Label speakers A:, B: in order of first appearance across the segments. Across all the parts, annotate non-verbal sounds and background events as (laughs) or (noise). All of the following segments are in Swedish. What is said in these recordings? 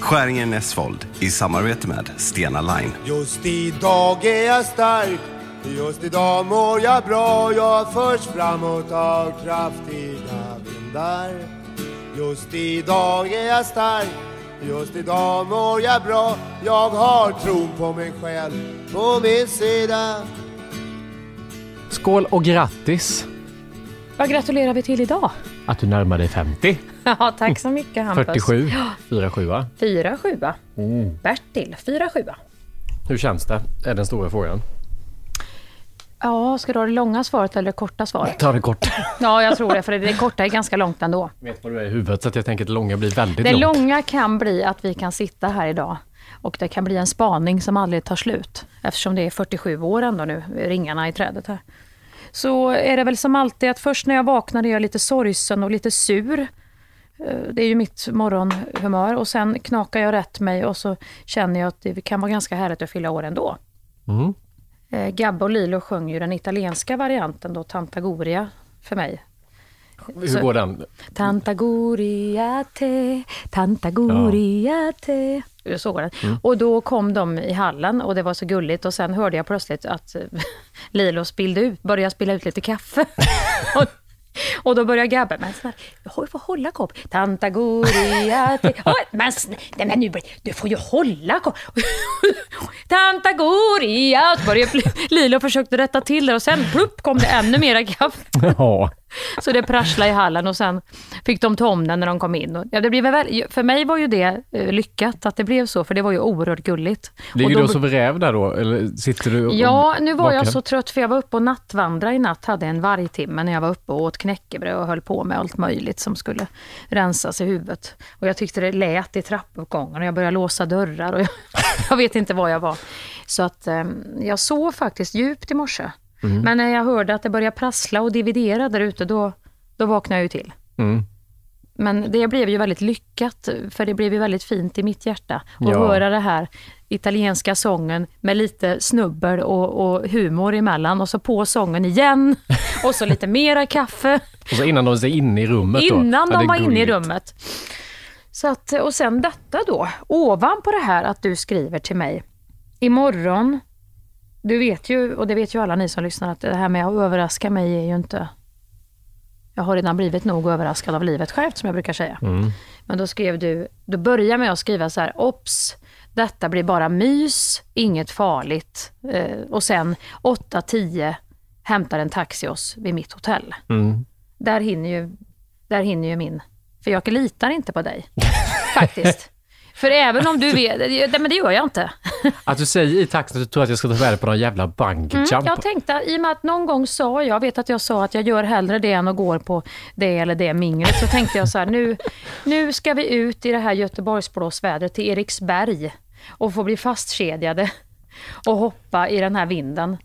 A: Skäringen Näsvold i samarbete med Stena Line.
B: Just idag är jag stark Just idag mår jag bra Jag förs framåt av kraftiga vindar Just idag är jag stark Just idag mår jag bra Jag har tron på mig själv på min sida
C: Skål och grattis
D: Vad gratulerar vi till idag?
C: att du närmar dig 50. (laughs)
D: Ja, tack så mycket Hampus.
C: 47, 47.
D: Fyra sjua. Bertil, fyra sjua.
C: Hur känns det? Är den stora frågan.
D: Ja, ska du ha det långa svaret eller det korta svaret?
C: Ta det kort. (laughs)
D: Ja, jag tror det, för det korta är ganska långt ändå.
C: vet vad du är i huvudet så att jag tänker att det långa blir väldigt
D: Det
C: långt.
D: långa kan bli att vi kan sitta här idag och det kan bli en spaning som aldrig tar slut. Eftersom det är 47 år ändå nu, ringarna i trädet här. Så är det väl som alltid att först när jag vaknar är jag lite sorgsen och lite sur. Eh, Det är ju mitt morgonhumör och sen knakar jag rätt mig och så känner jag att det kan vara ganska härligt att fylla år ändå.
C: Mm.
D: Eh, Gabbe och Lilo sjöng ju den italienska varianten då, Tantagoria, för mig.
C: Hur går den?
D: Tantagoria te, Tantagoria te. Så går den. Och då kom de i hallen och det var så gulligt och sen hörde jag plötsligt att (laughs) Lilo spillde ut, började spilla ut lite kaffe. (laughs) (laughs) och, då börjar Gabbe, men snälla, jag får hålla kopp. Tantagoria te. (laughs) Men, snälla, men nu, du får ju hålla kopp. (laughs) Tantagoria. Så började Lilo försökte rätta till det och sen plupp kom det ännu mera kaffe.
C: Ja. (laughs)
D: Så det prasslade i hallen och sen fick de ta om den när de kom in. Och, ja, det blev väl, för mig var ju det eh, lyckat att det blev så, för det var ju oerhört gulligt.
C: Ligger
D: Och
C: du
D: då-
C: och sover räv där då? Eller sitter du
D: Ja, nu var jag så trött för jag var uppe och nattvandrade i natt, hade en vargtimme när jag var uppe och åt knäckebröd och höll på med allt möjligt som skulle rensas i huvudet. Och jag tyckte det lät i trappuppgången och jag började låsa dörrar och jag, (laughs) jag vet inte var jag var. Så att eh, jag sov faktiskt djupt i morse.
C: Mm.
D: Men när jag hörde att det började prassla och dividera där ute, då, då vaknade jag ju till.
C: Mm.
D: Men det blev ju väldigt lyckat, för det blev ju väldigt fint i mitt hjärta att
C: Ja.
D: höra det här italienska sången med lite snubbel och, och humor emellan och så på sången igen (laughs) och så lite mera kaffe
C: Och så innan de är inne i rummet då?
D: innan de var inne i rummet. Så att, och sen detta då, ovanpå det här att du skriver till mig. Imorgon, du vet ju, och det vet ju alla ni som lyssnar, att det här med att överraska mig är ju inte... Jag har redan blivit nog överraskad av livet självt, som jag brukar säga.
C: Mm.
D: Men då skrev du, du börjar med att skriva så här, ops, detta blir bara mys, inget farligt. Eh, och sen 8-10 hämtar en taxi oss vid mitt hotell.
C: Mm.
D: Där hinner ju, där hinner ju min, för jag litar inte på dig. Faktiskt. (laughs) För även om du vet, det- men det gör jag inte.
C: Att du säger i taxin att du tror att jag ska ta med dig på någon jävla bungee
D: Mm, jag tänkte, i och med att någon gång sa jag, vet att jag sa att jag gör hellre det än att gå på det eller det minglet, så tänkte jag så här, nu, nu ska vi ut i det här Göteborgsblåsvädret till Eriksberg och få bli fastkedjade och hoppa i den här vinden.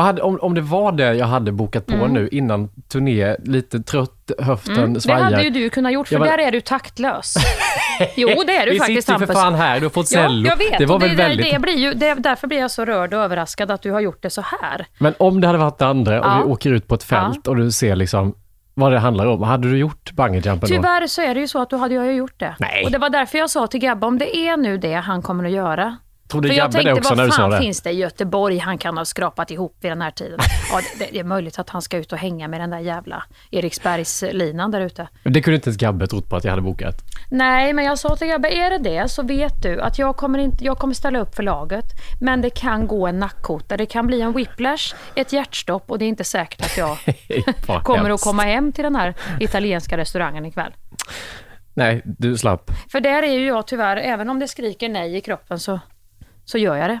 C: Hade, om, om det var det jag hade bokat på nu innan turné, lite trött, höften
D: Mm, det
C: svajar.
D: hade ju du kunnat gjort, för
C: var-
D: där är du taktlös. (laughs) Jo, det är du
C: Vi
D: faktiskt
C: sitter ju för
D: Hampus.
C: fan här, du har fått
D: Ja,
C: cello.
D: jag vet.
C: Det var väl
D: det,
C: väldigt...
D: det blir ju, det, därför blir jag så rörd och överraskad att du har gjort det så här.
C: Men om det hade varit det andra och
D: Ja.
C: vi åker ut på ett fält och du ser liksom vad det handlar om. Hade du gjort bungyjumpen då?
D: Tyvärr så är det ju så att då hade jag ju gjort det.
C: Nej.
D: Och det var därför jag sa till Gabbe, om det är nu det han kommer att göra.
C: Trodde
D: För jag tänkte,
C: också
D: vad fan
C: det?
D: finns det i Göteborg han kan ha skrapat ihop vid den här tiden? Ja, det, det är möjligt att han ska ut och hänga med den där jävla Eriksbergslinan där ute.
C: Det kunde inte ens Gabbe trott på att jag hade bokat.
D: Nej, men jag sa till Gabbe, är det det så vet du att jag kommer, inte, jag kommer ställa upp för laget. Men det kan gå en nackkota, det kan bli en whiplash, ett hjärtstopp och det är inte säkert att jag (laughs) kommer att komma hem till den här italienska restaurangen ikväll.
C: Nej, du slapp.
D: För där är ju jag tyvärr, även om det skriker nej i kroppen så, så gör jag det.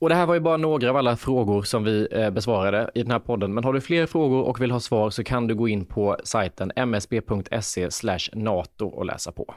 E: Och det här var ju bara några av alla frågor som vi eh, besvarade i den här podden. Men har du fler frågor och vill ha svar så kan du gå in på sajten msb.se nato och läsa på.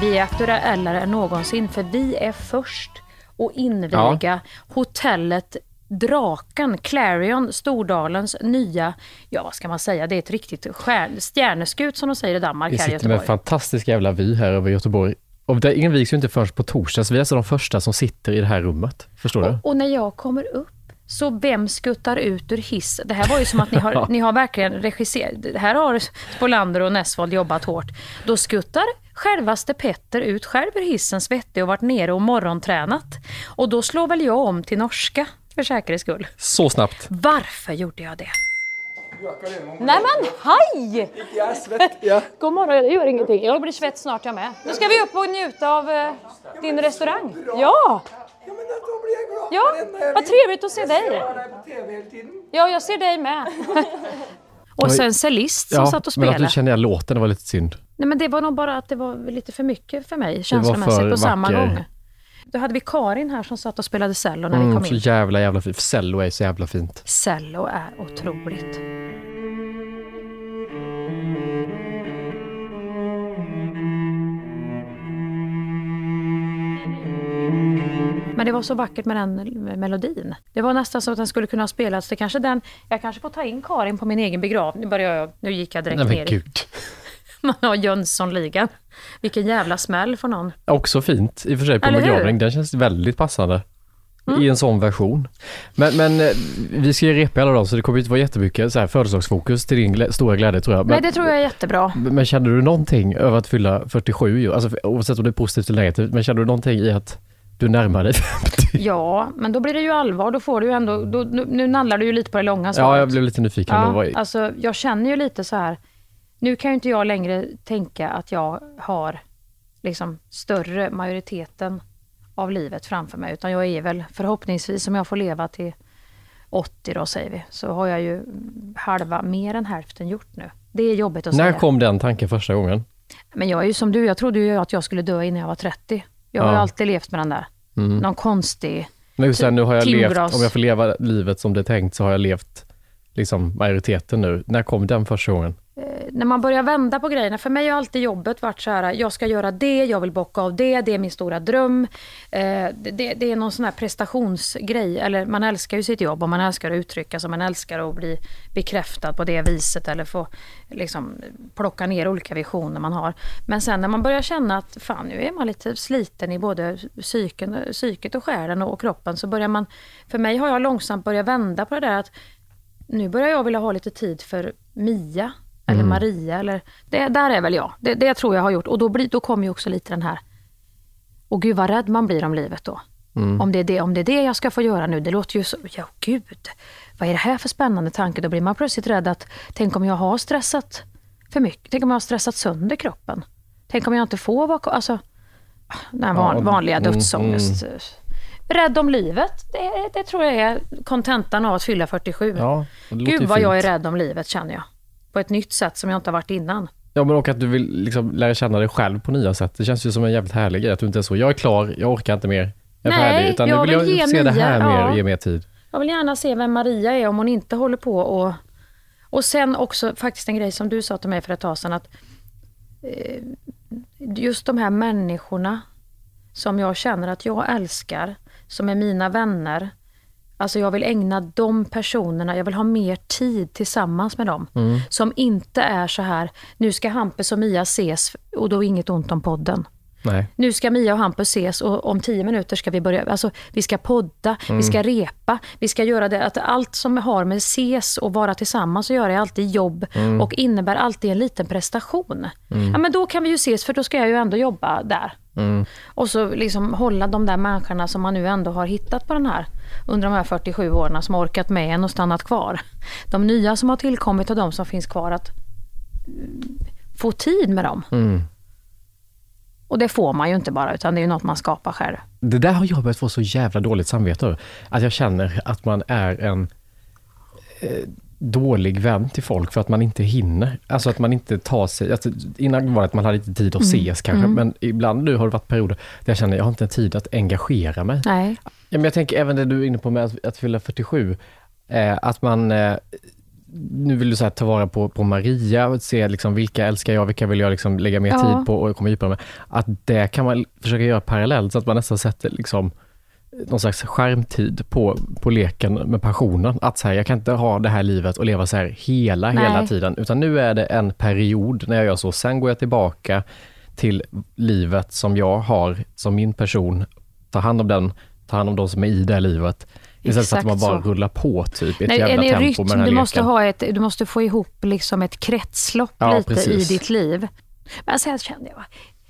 D: Vi är aktuellare än någonsin för vi är först och inviga ja. hotellet Draken, Clarion, Stordalens nya, ja vad ska man säga, det är ett riktigt stjärn, stjärneskut som de säger i Danmark
E: Vi
D: här i
E: sitter med en
D: Göteborg.
E: fantastisk jävla vy här över Göteborg. Och det invigs ju inte förrän på torsdag, så vi är alltså de första som sitter i det här rummet. Förstår du?
D: Och, och när jag kommer upp, så vem skuttar ut ur hiss? Det här var ju som att ni har, (laughs) ni har verkligen regisserat. Här har Spolander och Nessvold jobbat hårt. Då skuttar självaste Petter ut själv ur hissen svettig och varit nere och morgontränat. Och då slår väl jag om till norska för säkerhets skull.
E: Så snabbt.
D: Varför gjorde jag det? Nej men hej! God morgon, det gör ingenting. Jag blir svett snart jag med. Nu ska vi upp och njuta av eh, din restaurang. Ja! Ja, vad trevligt att se dig. Ja, jag ser dig med. (laughs) Och sen cellist som satt och
E: men att
D: spelade.
E: du kände igen låten, det var lite synd.
D: Nej men det var nog bara att det var lite för mycket för mig känslomässigt på samma
E: vacker.
D: gång. Då hade vi Karin här som satt och spelade cello när vi
E: Mm,
D: kom
E: så
D: in.
E: jävla, jävla fint. Cello är så jävla fint.
D: Cello är otroligt. Men det var så vackert med den melodin. Det var nästan så att den skulle kunna ha spelats. Det kanske den, jag kanske får ta in Karin på min egen begravning. Nu börjar jag, nu gick jag direkt
E: Nej men
D: ner i
E: gud. (laughs)
D: man har Jönssonligan. Vilken jävla smäll för någon.
E: Också fint i och för sig på
D: Eller hur? Mm.
E: begravning. Den känns väldigt passande. I en sån version. Men, men eh, vi ska ju repa alla dagar så det kommer inte vara jättemycket så här födelsedagsfokus till din glä- stora glädje tror jag. Men,
D: Nej, det tror jag är jättebra.
E: men kände du någonting över att fylla 47 ju? Alltså oavsett om det är positivt eller negativt. Men kände du någonting i att du närmar dig 50? (laughs)
D: Ja, men då blir det ju allvar. Då får du ju ändå, då, nu, nu nallar du ju lite på det långa svaret.
E: Ja, jag blev lite nyfiken.
D: Ja, alltså, jag känner ju lite så här, nu kan ju inte jag längre tänka att jag har liksom större majoriteten av livet framför mig, utan jag är väl förhoppningsvis, om jag får leva till 80 då säger vi, så har jag ju halva, mer än hälften gjort nu. Det är jobbigt att
E: När
D: säga.
E: kom den tanken första gången?
D: Men jag är ju som du, jag trodde ju att jag skulle dö innan jag var 30. Jag har
E: Ja.
D: alltid levt med den där,
E: Mm.
D: någon konstig
E: Men just nu har jag levt, om jag får leva livet som det är tänkt så har jag levt liksom majoriteten nu. När kom den första gången?
D: Eh, när man börjar vända på grejerna, för mig har alltid jobbet varit så här, jag ska göra det, jag vill bocka av det, det är min stora dröm. Eh, det, det är någon sån här prestationsgrej, eller man älskar ju sitt jobb och man älskar att uttrycka sig, man älskar att bli bekräftad på det viset eller få liksom, plocka ner olika visioner man har. Men sen när man börjar känna att fan nu är man lite sliten i både psyken, psyket och själen och, och kroppen så börjar man, för mig har jag långsamt börjat vända på det där att nu börjar jag vilja ha lite tid för Mia eller Maria. Eller, det, där är väl jag. Det, det tror jag har gjort. Och då, blir, då kommer ju också lite den här, och gud vad rädd man blir om livet då. Om, det är det, om det är det jag ska få göra nu, det låter ju så, ja gud, vad är det här för spännande tanke? Då blir man plötsligt rädd att, tänk om jag har stressat för mycket? Tänk om jag har stressat sönder kroppen? Tänk om jag inte får vara? Alltså, den van,
E: Ja,
D: vanliga
E: mm,
D: dödsångest. Rädd om livet, det, det tror jag är kontentan av att fylla 47.
E: Ja, det
D: Gud vad jag är rädd om livet känner jag. På ett nytt sätt som jag inte har varit innan.
E: Ja, men och att du vill liksom lära känna dig själv på nya sätt. Det känns ju som en jävligt härlig grej att du inte är så, jag är klar, jag orkar inte mer, jag är
D: Nej,
E: färdig. Utan
D: jag
E: nu vill jag
D: ge
E: se det
D: Mia-
E: här mer
D: ja.
E: och ge mer tid.
D: Jag vill gärna se vem Maria är om hon inte håller på och... Och sen också faktiskt en grej som du sa till mig för ett tag sedan att eh, just de här människorna som jag känner att jag älskar, som är mina vänner. Alltså jag vill ägna de personerna, jag vill ha mer tid tillsammans med dem. Som inte är så här, nu ska Hampus och Mia ses och då är inget ont om podden.
E: Nej.
D: Nu ska Mia och Hampus ses och om tio minuter ska vi börja, alltså vi ska podda, vi ska repa, vi ska göra det, att allt som har med ses och vara tillsammans att göra är alltid jobb och innebär alltid en liten prestation. Ja men då kan vi ju ses för då ska jag ju ändå jobba där. Och så liksom hålla de där människorna som man nu ändå har hittat på den här, under de här 47 åren som har orkat med en och stannat kvar. De nya som har tillkommit och de som finns kvar, att mm, få tid med dem. Och det får man ju inte bara, utan det är ju något man skapar själv.
E: Det där har jag börjat få så jävla dåligt samvete. Att jag känner att man är en eh, dålig vän till folk för att man inte hinner. Alltså att man inte tar sig... Alltså, innan var det att man hade lite tid att ses kanske, men ibland nu har det varit perioder där jag känner att jag har inte tid att engagera mig.
D: Nej.
E: Ja, men jag tänker även det du är inne på med att, att fylla 47, eh, att man... Eh, nu vill du så ta vara på, på Maria och se liksom, vilka älskar jag, vilka vill jag liksom lägga mer
D: Ja.
E: tid på och komma djupare med. Att det kan man försöka göra parallellt så att man nästan sätter liksom, någon slags skärmtid på, på leken med passionen. Att så här, jag kan inte ha det här livet och leva så här hela,
D: Nej.
E: hela tiden, utan nu är det en period när jag gör så. Sen går jag tillbaka till livet som jag har som min person, ta hand om den, ta hand om de som är i det livet. Istället för att man bara
D: så.
E: rullar på typ i ett
D: Nej,
E: jävla tempo
D: rytm,
E: med den här
D: du måste,
E: leken.
D: ha ett, du måste få ihop liksom ett kretslopp
E: Ja,
D: lite
E: precis.
D: i ditt liv. Men sen kände jag,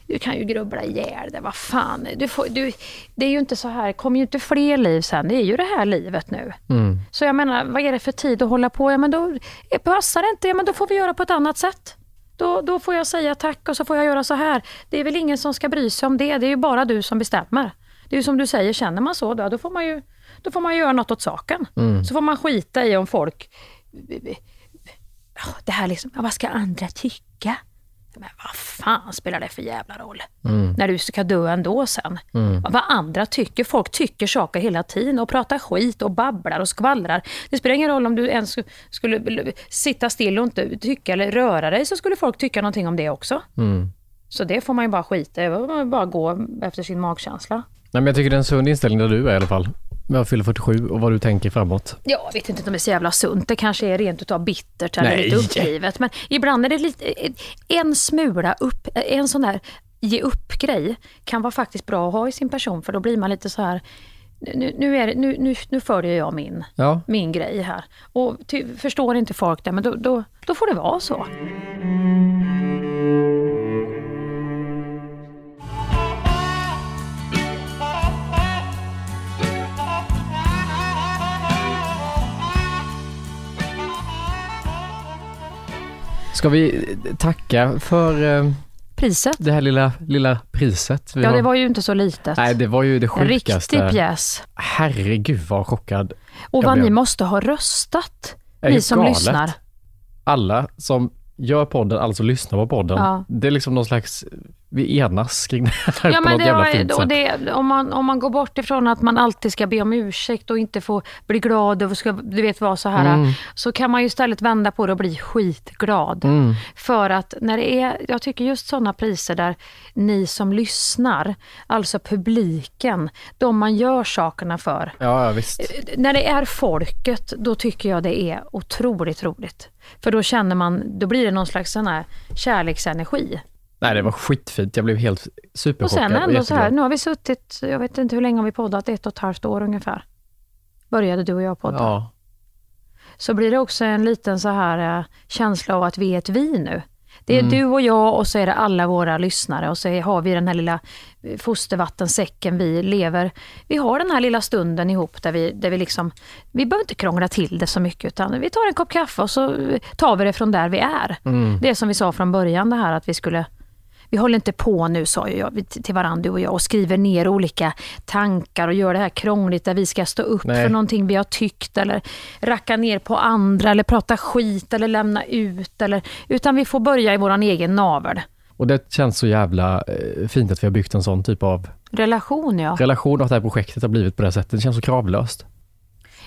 D: du kan ju grubbla ihjäl det, vad fan. Du får, du, det är ju inte så här, det kommer ju inte fler liv sen, det är ju det här livet nu.
E: Mm.
D: Så jag menar, vad är det för tid att hålla på? Ja, men då eh, passar det inte, ja, men då får vi göra på ett annat sätt. Då, då får jag säga tack och så får jag göra så här. Det är väl ingen som ska bry sig om det, det är ju bara du som bestämmer. Det är ju som du säger, känner man så, då, då, får, man ju, då får man göra något åt saken. Så får man skita i om folk... Det här liksom, vad ska andra tycka? Men vad fan spelar det för jävla roll? När du ska dö ändå sen. Vad andra tycker. Folk tycker saker hela tiden och pratar skit och babblar och skvallrar. Det spelar ingen roll om du ens skulle sitta still och inte tycka eller röra dig så skulle folk tycka någonting om det också. Så det får man ju bara skita i. Bara gå efter sin magkänsla.
E: Nej, men jag tycker det är en sund inställning där du är i alla fall. Med att fylla 47 och vad du tänker framåt.
D: Ja, jag vet inte om det är så jävla sunt. Det kanske är rent utav bittert eller
E: Nej.
D: lite uppgivet. Men ibland är det lite, en smula upp, en sån där ge upp-grej kan vara faktiskt bra att ha i sin person för då blir man lite så här nu, nu, är det, nu, nu, nu följer jag min,
E: Ja,
D: min grej här. Och ty, förstår inte folk det, men då, då, då får det vara så.
E: Ska vi tacka för eh,
D: Priset,
E: det här lilla, lilla priset? Vi
D: ja
E: har-
D: det var ju inte så litet.
E: Nej, det var ju det
D: en riktig
E: sjukaste.
D: pjäs.
E: Herregud vad chockad.
D: Och
E: Jag
D: vad
E: blev-
D: ni måste ha röstat,
E: är
D: ni som
E: galet.
D: lyssnar.
E: Alla som gör podden, alltså lyssnar på podden.
D: Ja.
E: Det är liksom någon slags, vi enas kring (laughs) det här
D: Ja,
E: på
D: men
E: något
D: det,
E: jävla
D: var,
E: fint sätt.
D: det, om, man, om man går bort ifrån att man alltid ska be om ursäkt och inte få bli glad och ska, du vet vara så här,
E: Mm.
D: så kan man ju istället vända på det och bli skitglad.
E: Mm.
D: För att när det är, jag tycker just sådana priser där ni som lyssnar, alltså publiken, de man gör sakerna för,
E: Ja, ja, visst.
D: när det är folket, då tycker jag det är otroligt roligt. För då känner man, då blir det någon slags sån här kärleksenergi.
E: Nej, det var skitfint. Jag blev helt
D: Och
E: superchockad.
D: sen ändå så här, nu har vi suttit, jag vet inte hur länge har vi poddat, ett och ett halvt år ungefär. Började du och jag podda.
E: Ja.
D: Så blir det också en liten så här eh, känsla av att vi är ett vi nu. Det är
E: Mm.
D: du och jag och så är det alla våra lyssnare och så har vi den här lilla eh, fostervattensäcken vi lever. Vi har den här lilla stunden ihop där vi, där vi liksom, vi behöver inte krångla till det så mycket utan vi tar en kopp kaffe och så eh, tar vi det från där vi är.
E: Mm.
D: Det som vi sa från början det här att vi skulle vi håller inte på nu, sa jag till varandra, du och jag, och skriver ner olika tankar och gör det här krångligt där vi ska stå upp
E: Nej.
D: för någonting vi har tyckt eller racka ner på andra eller prata skit eller lämna ut. Eller, utan vi får börja i vår egen navel.
E: Och det känns så jävla eh, fint att vi har byggt en sån typ av
D: Relation ja.
E: relation och att det här projektet har blivit på det här sättet. Det känns så kravlöst.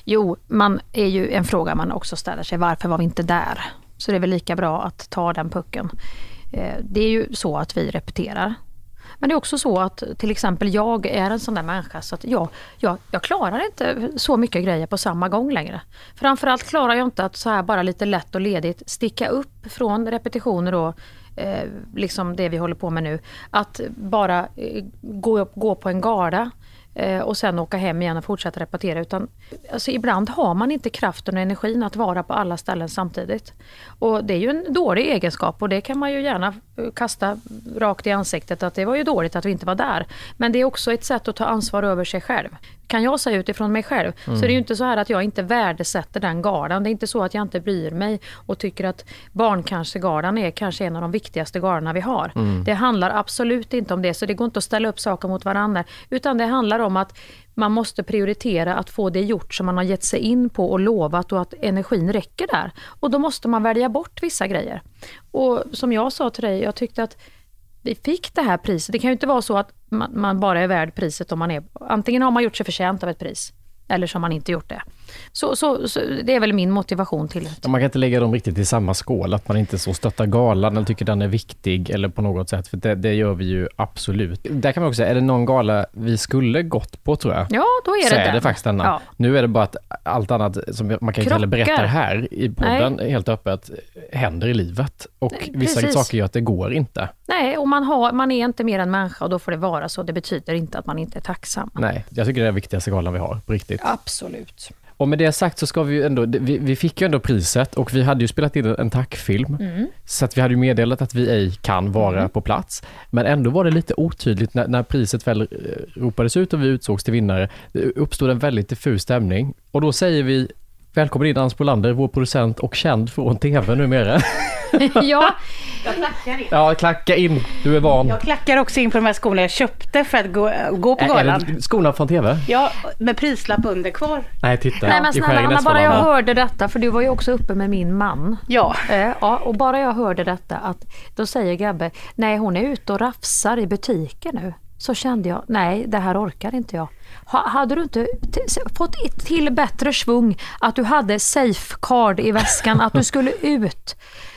D: Jo, man är ju en fråga man också ställer sig. Varför var vi inte där? Så det är väl lika bra att ta den pucken. Eh, det är ju så att vi repeterar. Men det är också så att till exempel jag är en sån där människa så att jag, jag, jag klarar inte så mycket grejer på samma gång längre. Framförallt klarar jag inte att så här bara lite lätt och ledigt sticka upp från repetitioner och eh, liksom det vi håller på med nu. Att bara eh, gå, gå på en gala eh, Eh, och sen åka hem igen och fortsätta repetera. Utan, alltså, ibland har man inte kraften och energin att vara på alla ställen samtidigt. Och det är ju en dålig egenskap och det kan man ju gärna eh, kasta rakt i ansiktet att det var ju dåligt att vi inte var där. Men det är också ett sätt att ta ansvar över sig själv. Kan jag säga utifrån mig själv så är det ju inte så här att jag inte värdesätter den galan. Det är inte så att jag inte bryr mig och tycker att barncancergalan är kanske en av de viktigaste galorna vi har. Det handlar absolut inte om det, så det går inte att ställa upp saker mot varandra. Utan det handlar om att man måste prioritera att få det gjort som man har gett sig in på och lovat och att energin räcker där. Och då måste man välja bort vissa grejer. Och som jag sa till dig, jag tyckte att vi fick det här priset. Det kan ju inte vara så att man, man bara är värd priset om man är... Antingen har man gjort sig förtjänt av ett pris, eller så har man inte gjort det. Så, så, så det är väl min motivation till det.
E: Man kan inte lägga dem riktigt i samma skål, att man inte så stöttar galan eller tycker den är viktig eller på något sätt, för det, det gör vi ju absolut. Där kan man också säga, är det någon gala vi skulle gått på tror jag,
D: Ja, då är
E: så
D: det
E: är
D: den.
E: det faktiskt denna.
D: Ja.
E: Nu är det bara att allt annat som man kan inte heller berätta här i podden helt öppet, händer i livet. Och
D: Nej,
E: vissa
D: precis.
E: saker gör att det går inte.
D: Nej, och man, har, man är inte mer än människa och då får det vara så. Det betyder inte att man inte är tacksam.
E: Nej, jag tycker det är den viktigaste galan vi har, på riktigt.
D: Absolut.
E: Och med det sagt så ska vi ju ändå, vi, vi fick ju ändå priset och vi hade ju spelat in en tackfilm.
D: Mm.
E: Så att vi hade ju meddelat att vi ej kan vara på plats. Men ändå var det lite otydligt när, när priset väl eh, ropades ut och vi utsågs till vinnare. Det uppstod en väldigt diffus stämning. Och då säger vi Välkommen in Hans Bolander, vår producent och känd från TV numera. (laughs)
D: ja,
F: Jag klackar in.
E: Ja, klacka in, du är van.
F: Jag klackar också in på de här skorna jag köpte för att gå, gå på
E: Är
F: galan.
E: det skorna från TV?
F: Ja, med prislapp under kvar.
E: Nej, titta.
D: Nej men snälla Anna, bara jag hörde detta, för du var ju också uppe med min man.
F: Ja.
D: Eh, ja, och bara jag hörde detta, att då säger Gabbe, nej hon är ute och rafsar i butiken nu. Så kände jag, nej det här orkar inte jag. Ha, hade du inte fått till bättre svung, att du hade safecard i väskan, att du (laughs) skulle ut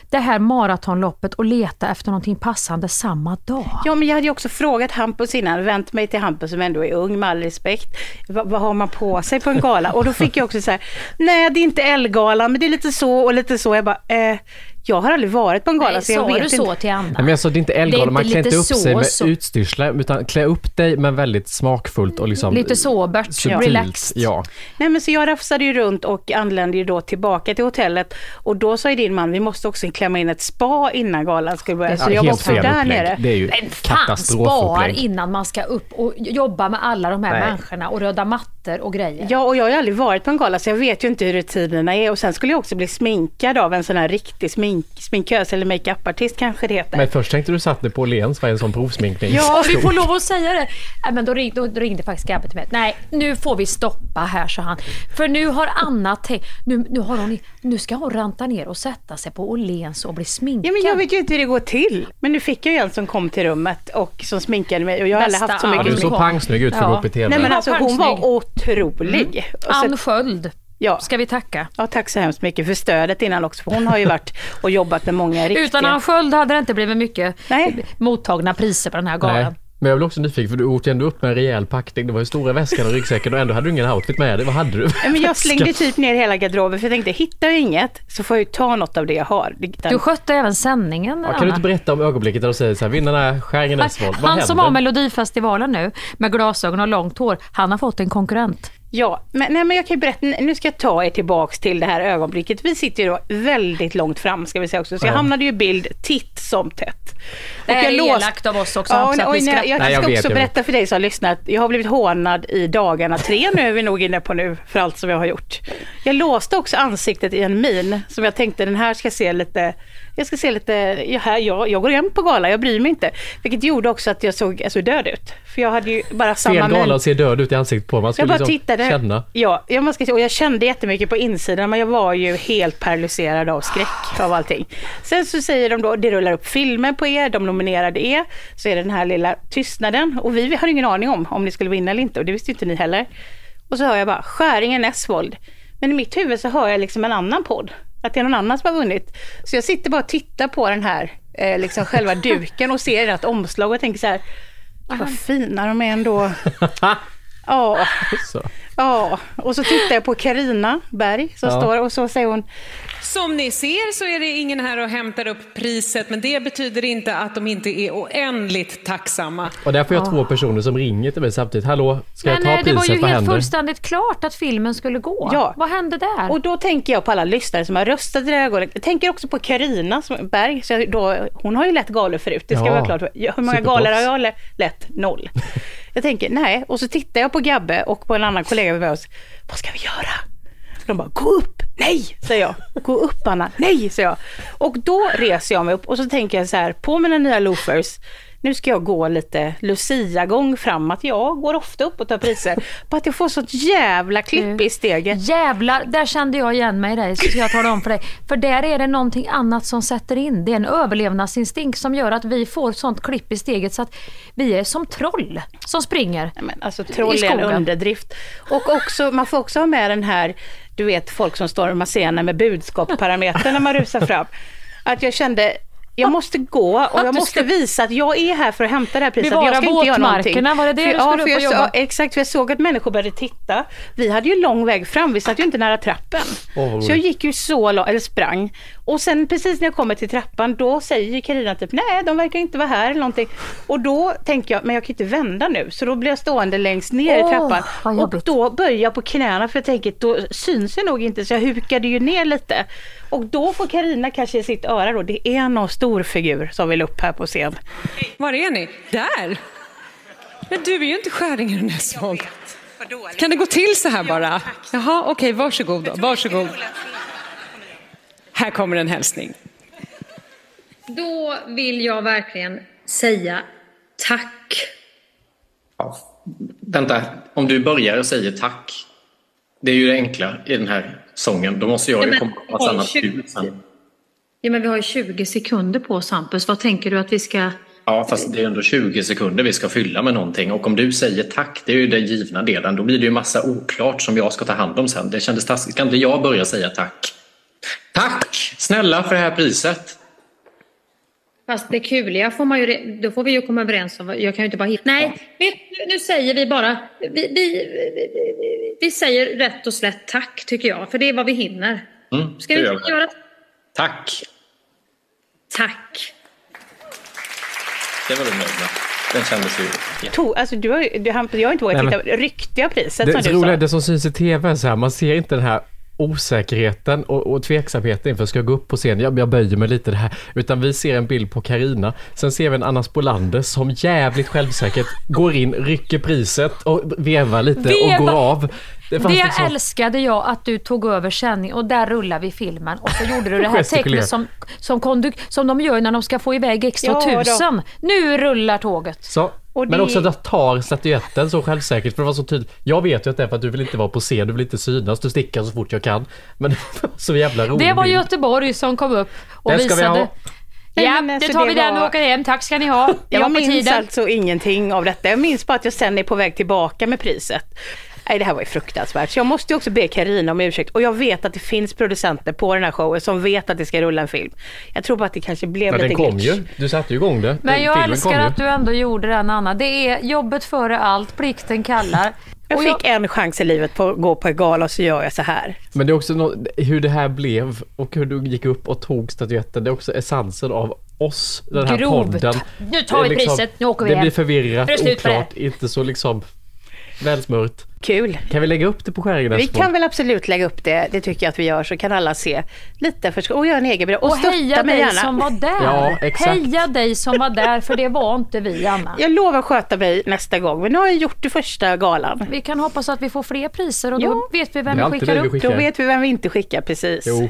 D: det här maratonloppet och leta efter någonting passande samma dag?
F: Ja, men jag hade ju också frågat Hampus innan, vänt mig till Hampus som ändå är ung med all respekt. Vad, vad har man på sig på en gala? Och då fick jag också så här, nej det är inte Ellegalan, men det är lite så och lite så. Jag bara, eh, jag har aldrig varit på en gala
D: Nej,
F: så jag
D: sa
F: vet
D: du
F: inte.
D: så till Anna?
E: Nej, men jag sa det är inte Ellegalan, man klär inte upp sig
D: så,
E: med
D: så.
E: utstyrslar, utan klä upp dig men väldigt smakfullt och liksom
D: Lite sobert,
E: subtilt.
D: relaxed.
E: Ja.
F: Nej men så jag rafsade ju runt och anlände ju då tillbaka till hotellet och då sa ju din man, vi måste också klämma in ett spa innan galan skulle börja. Så
E: Ja,
F: jag var
E: helt
F: också
E: fel
F: där
E: upplägg.
F: nere.
E: Det är ju
D: Men fan, spar
E: katastrofupplägg.
D: innan man ska upp och jobba med alla de här
E: Nej.
D: människorna och röda mattor och grejer.
F: Ja, och jag har ju aldrig varit på en gala så jag vet ju inte hur rutinerna är. Och sen skulle jag också bli sminkad av en sån här riktig smink, sminkös eller makeupartist kanske det heter.
E: Men först tänkte du satt dig på Åhléns var en sån provsminkning.
F: Ja,
D: vi får lov att säga det. Nej, men då, ring, då ringde faktiskt Gabbe till mig. Nej, nu får vi stoppa här, sa han. För nu har Anna tänkt, nu, nu, har hon, nu ska hon ranta ner och sätta sig på Åhléns och bli sminkad.
F: Ja, men jag vet ju inte hur det går till. Men nu fick jag ju en som kom till rummet och som sminkade mig och jag har aldrig haft så
D: Ann.
E: Ja,
F: mycket
E: du
F: smink.
E: såg pangsnygg ut för att
D: Ja.
E: gå upp i TV.
F: Nej men alltså hon var. Otrolig. Så-
D: Ann Sköld
F: ja.
D: ska vi tacka.
F: ja, tack så hemskt mycket för stödet innan också. För hon har ju varit och jobbat med många (laughs) riktiga...
D: Utan Ann Sköld hade det inte blivit mycket
F: Nej.
D: mottagna priser på den här
E: Nej. Men jag blev också nyfiken för du åkte ändå upp med en rejäl packning. Det var ju stora väskan och ryggsäcken och ändå hade du ingen outfit med dig. Vad hade du?
F: Men jag (laughs) slängde typ ner hela garderoben för jag tänkte, hittar jag inget så får jag ju ta något av det jag har.
D: Du skötte även sändningen,
E: Ja, kan du inte berätta om ögonblicket där du säger så här, vinnarna Esvold. Vad
D: Han som
E: händer?
D: har Melodifestivalen nu med glasögon och långt hår, han har fått en konkurrent.
F: Ja, men, nej, men jag kan ju berätta, nu ska jag ta er tillbaks till det här ögonblicket. Vi sitter ju då väldigt långt fram ska vi säga också, så jag
E: Ja.
F: hamnade ju i bild titt som tätt.
D: Det här
F: jag
D: är
F: låst-
D: elakt av oss också,
F: Ja, och, och, nej, jag
E: Nej, jag
F: ska också
E: jag vet.
F: berätta för dig som har lyssnat, jag har blivit hånad i dagarna tre nu är vi nog inne på nu, för allt som jag har gjort. Jag låste också ansiktet i en min som jag tänkte den här ska se lite, jag ska se lite, ja, här, jag, jag går hem på gala, jag bryr mig inte. Vilket gjorde också att jag såg jag såg död ut. För jag hade ju bara samma
E: Fel gala och ser död ut i ansiktet på. Man
F: Jag
E: skulle
F: bara
E: liksom
F: tittade.
E: känna.
F: Ja, jag, man ska, och jag kände jättemycket på insidan, men jag var ju helt paralyserad av skräck av allting. Sen så säger de då, det rullar upp filmer på er, de nominerade er, så är det den här lilla tystnaden. Och vi hade ingen aning om om ni skulle vinna eller inte, och det visste inte ni heller. Och så hör jag bara, Skäringen Esvold. Men i mitt huvud så hör jag liksom en annan podd, att det är någon annan som har vunnit. Så jag sitter bara och tittar på den här, eh, liksom själva (laughs) duken och ser ett omslag och tänker så här, vad fina de är ändå. (laughs) Ja. Ja, och så tittar jag på Karina Berg som
E: Ja.
F: står och så säger hon,
G: Som ni ser så är det ingen här och hämtar upp priset, men det betyder inte att de inte är oändligt tacksamma.
E: Och där får jag två personer som ringer till mig samtidigt. Hallå, ska
D: Men
E: jag ta
D: det var
E: priset?
D: ju
E: Vad
D: helt
E: händer?
D: fullständigt klart att filmen skulle gå.
F: Ja.
D: Vad hände där?
F: och då tänker jag på alla lyssnare som har röstat i det här ögonblicket. Jag tänker också på Karina Berg, så då, hon har ju lett galor förut, det ska
E: Ja,
F: vara klart. Hur många galor har jag le- lett? Noll. (laughs) Jag tänker, nej, och så tittar jag på Gabbe och på en annan kollega med oss, vad ska vi göra? De bara, gå upp! Nej, säger jag. Gå upp Anna! Nej, säger jag. Och då reser jag mig upp och så tänker jag så här, på mina nya loafers, nu ska jag gå lite Lucia-gång framåt. Jag går ofta upp och tar priser. på att jag får sånt jävla klipp i steget.
D: Jävlar, där kände jag igen mig i dig, ska jag tala om för dig. För där är det någonting annat som sätter in. Det är en överlevnadsinstinkt som gör att vi får sånt klipp i steget så att vi är som troll som springer
F: Nej, men alltså troll är en underdrift. Och också, man får också ha med den här, du vet folk som står med scenen med budskapsparametern när man rusar fram. Att jag kände, jag måste gå och jag måste visa att jag är här för att hämta det här priset.
D: Bevara
F: jag ska inte göra någonting.
D: var det det
F: för,
D: du skulle
F: ja,
D: upp och
F: jag,
D: jobba?
F: Exakt, för jag såg att människor började titta. Vi hade ju lång väg fram, vi satt ju inte nära trappen.
E: Åh,
F: så jag gick ju så långt, eller sprang. Och sen precis när jag kommer till trappan, då säger Carina typ, nej de verkar inte vara här eller någonting. Och då tänker jag, men jag kan inte vända nu. Så då blir jag stående längst ner i
D: Åh,
F: trappan. och då böjer jag på knäna för jag tänker, då syns jag nog inte. Så jag hukade ju ner lite. Och då får Karina kanske i sitt öra då, det är någon stor figur som vill upp här på scen.
G: Var är ni? Där! Men du är ju inte Skäringen Näsvold. Kan det gå till så här bara? Jaha, okej, varsågod då. Varsågod. Här kommer en hälsning.
H: Då vill jag verkligen säga tack.
C: Ja, vänta, om du börjar och säger tack. Det är ju det enkla i den här sången. Då måste jag
H: Ja,
C: ju komma på massa annat ljud sen.
H: Ja, men vi har ju 20 sekunder på oss, Hampus. Vad tänker du att vi ska...
C: Ja, fast det är ändå 20 sekunder vi ska fylla med någonting. Och om du säger tack, det är ju den givna delen. Då blir det ju massa oklart som jag ska ta hand om sen. Det kändes taskigt. Kan inte jag börja säga tack? Tack snälla för det här priset.
H: Fast det kuliga får man ju... Då får vi ju komma överens om... Jag kan ju inte bara hitta... Nej, nu säger vi bara... Vi, vi, vi, vi säger rätt och slätt tack, tycker jag. För det är vad vi hinner.
C: Mm,
H: Ska vi inte göra
C: Tack.
H: tack?
C: Det var du nöjd med. Den kändes ju...
F: To, alltså, du har, du, Hampus, jag har inte vågat titta. Ryktiga priset
E: Det,
F: som
E: det
F: du
E: roliga är
F: sa.
E: det som syns i tv, så här, man ser inte den här osäkerheten och, och tveksamheten inför ska jag gå upp på scen, jag, jag böjer mig lite det här. Utan vi ser en bild på Karina. sen ser vi en Anna Spolander som jävligt självsäkert går in, rycker priset och vevar lite och
D: Veva.
E: går av. Det
D: Det
E: liksom-
D: älskade jag att du tog över sändning och där rullar vi filmen och så gjorde du det här (laughs) tecknet som, som, konduk- som de gör när de ska få iväg extra
F: Ja, då.
D: tusen. Nu rullar tåget.
E: Så,
F: Och
E: Men
F: det-
E: också att jag tar statyetten så självsäkert för det var så tydligt. Jag vet ju att det är för att du vill inte vara på scen, du vill inte synas, du stickar så fort jag kan. Men (laughs) det var så jävla roligt.
D: Det var Göteborg som kom upp och
E: Den ska vi
D: visade.
E: ha.
F: Nej,
D: Ja,
F: men alltså,
D: det tar
F: det
D: vi den och åker hem. Tack ska ni ha. Jag,
F: minns alltså ingenting av detta. Jag minns bara att jag sen är på väg tillbaka med priset. Nej, det här var ju fruktansvärt. Så jag måste ju också be Karina om ursäkt. Och jag vet att det finns producenter på den här showen som vet att det ska rulla en film. Jag tror bara att det kanske blev lite
E: den kom
F: glitch.
E: ju. Du satte ju igång det.
D: Men jag
E: Filmen
D: älskar att du ändå gjorde den Anna. Det är jobbet före allt, plikten kallar.
F: Jag
D: Och
F: fick en chans i livet på att gå på en gala och så gör jag så här.
E: Men det är också nå- hur det här blev och hur du gick upp och tog statyetten. Det är också essensen av oss, den här
D: Grov.
E: podden.
D: Nu tar vi
E: liksom-
D: priset, nu åker vi
E: Det
D: hem.
E: blir förvirrat, oklart, inte så liksom välsmört.
F: Kul.
E: Kan vi lägga upp det på Skäringen
F: Vi kan väl absolut lägga upp det, det tycker jag att vi gör, så kan alla se lite för, och göra en egen bild. Och,
D: Och heja
F: mig
D: dig
F: gärna.
D: som var där.
E: Ja, exakt.
D: Heja dig som var där, för det var inte vi Anna.
F: Jag lovar sköta mig nästa gång, men nu har jag gjort det första galan.
D: Vi kan hoppas att vi får fler priser och då
F: Ja.
D: vet vi vem vi skickar upp.
E: skickar.
F: Då vet vi vem vi inte skickar precis.
E: Jo.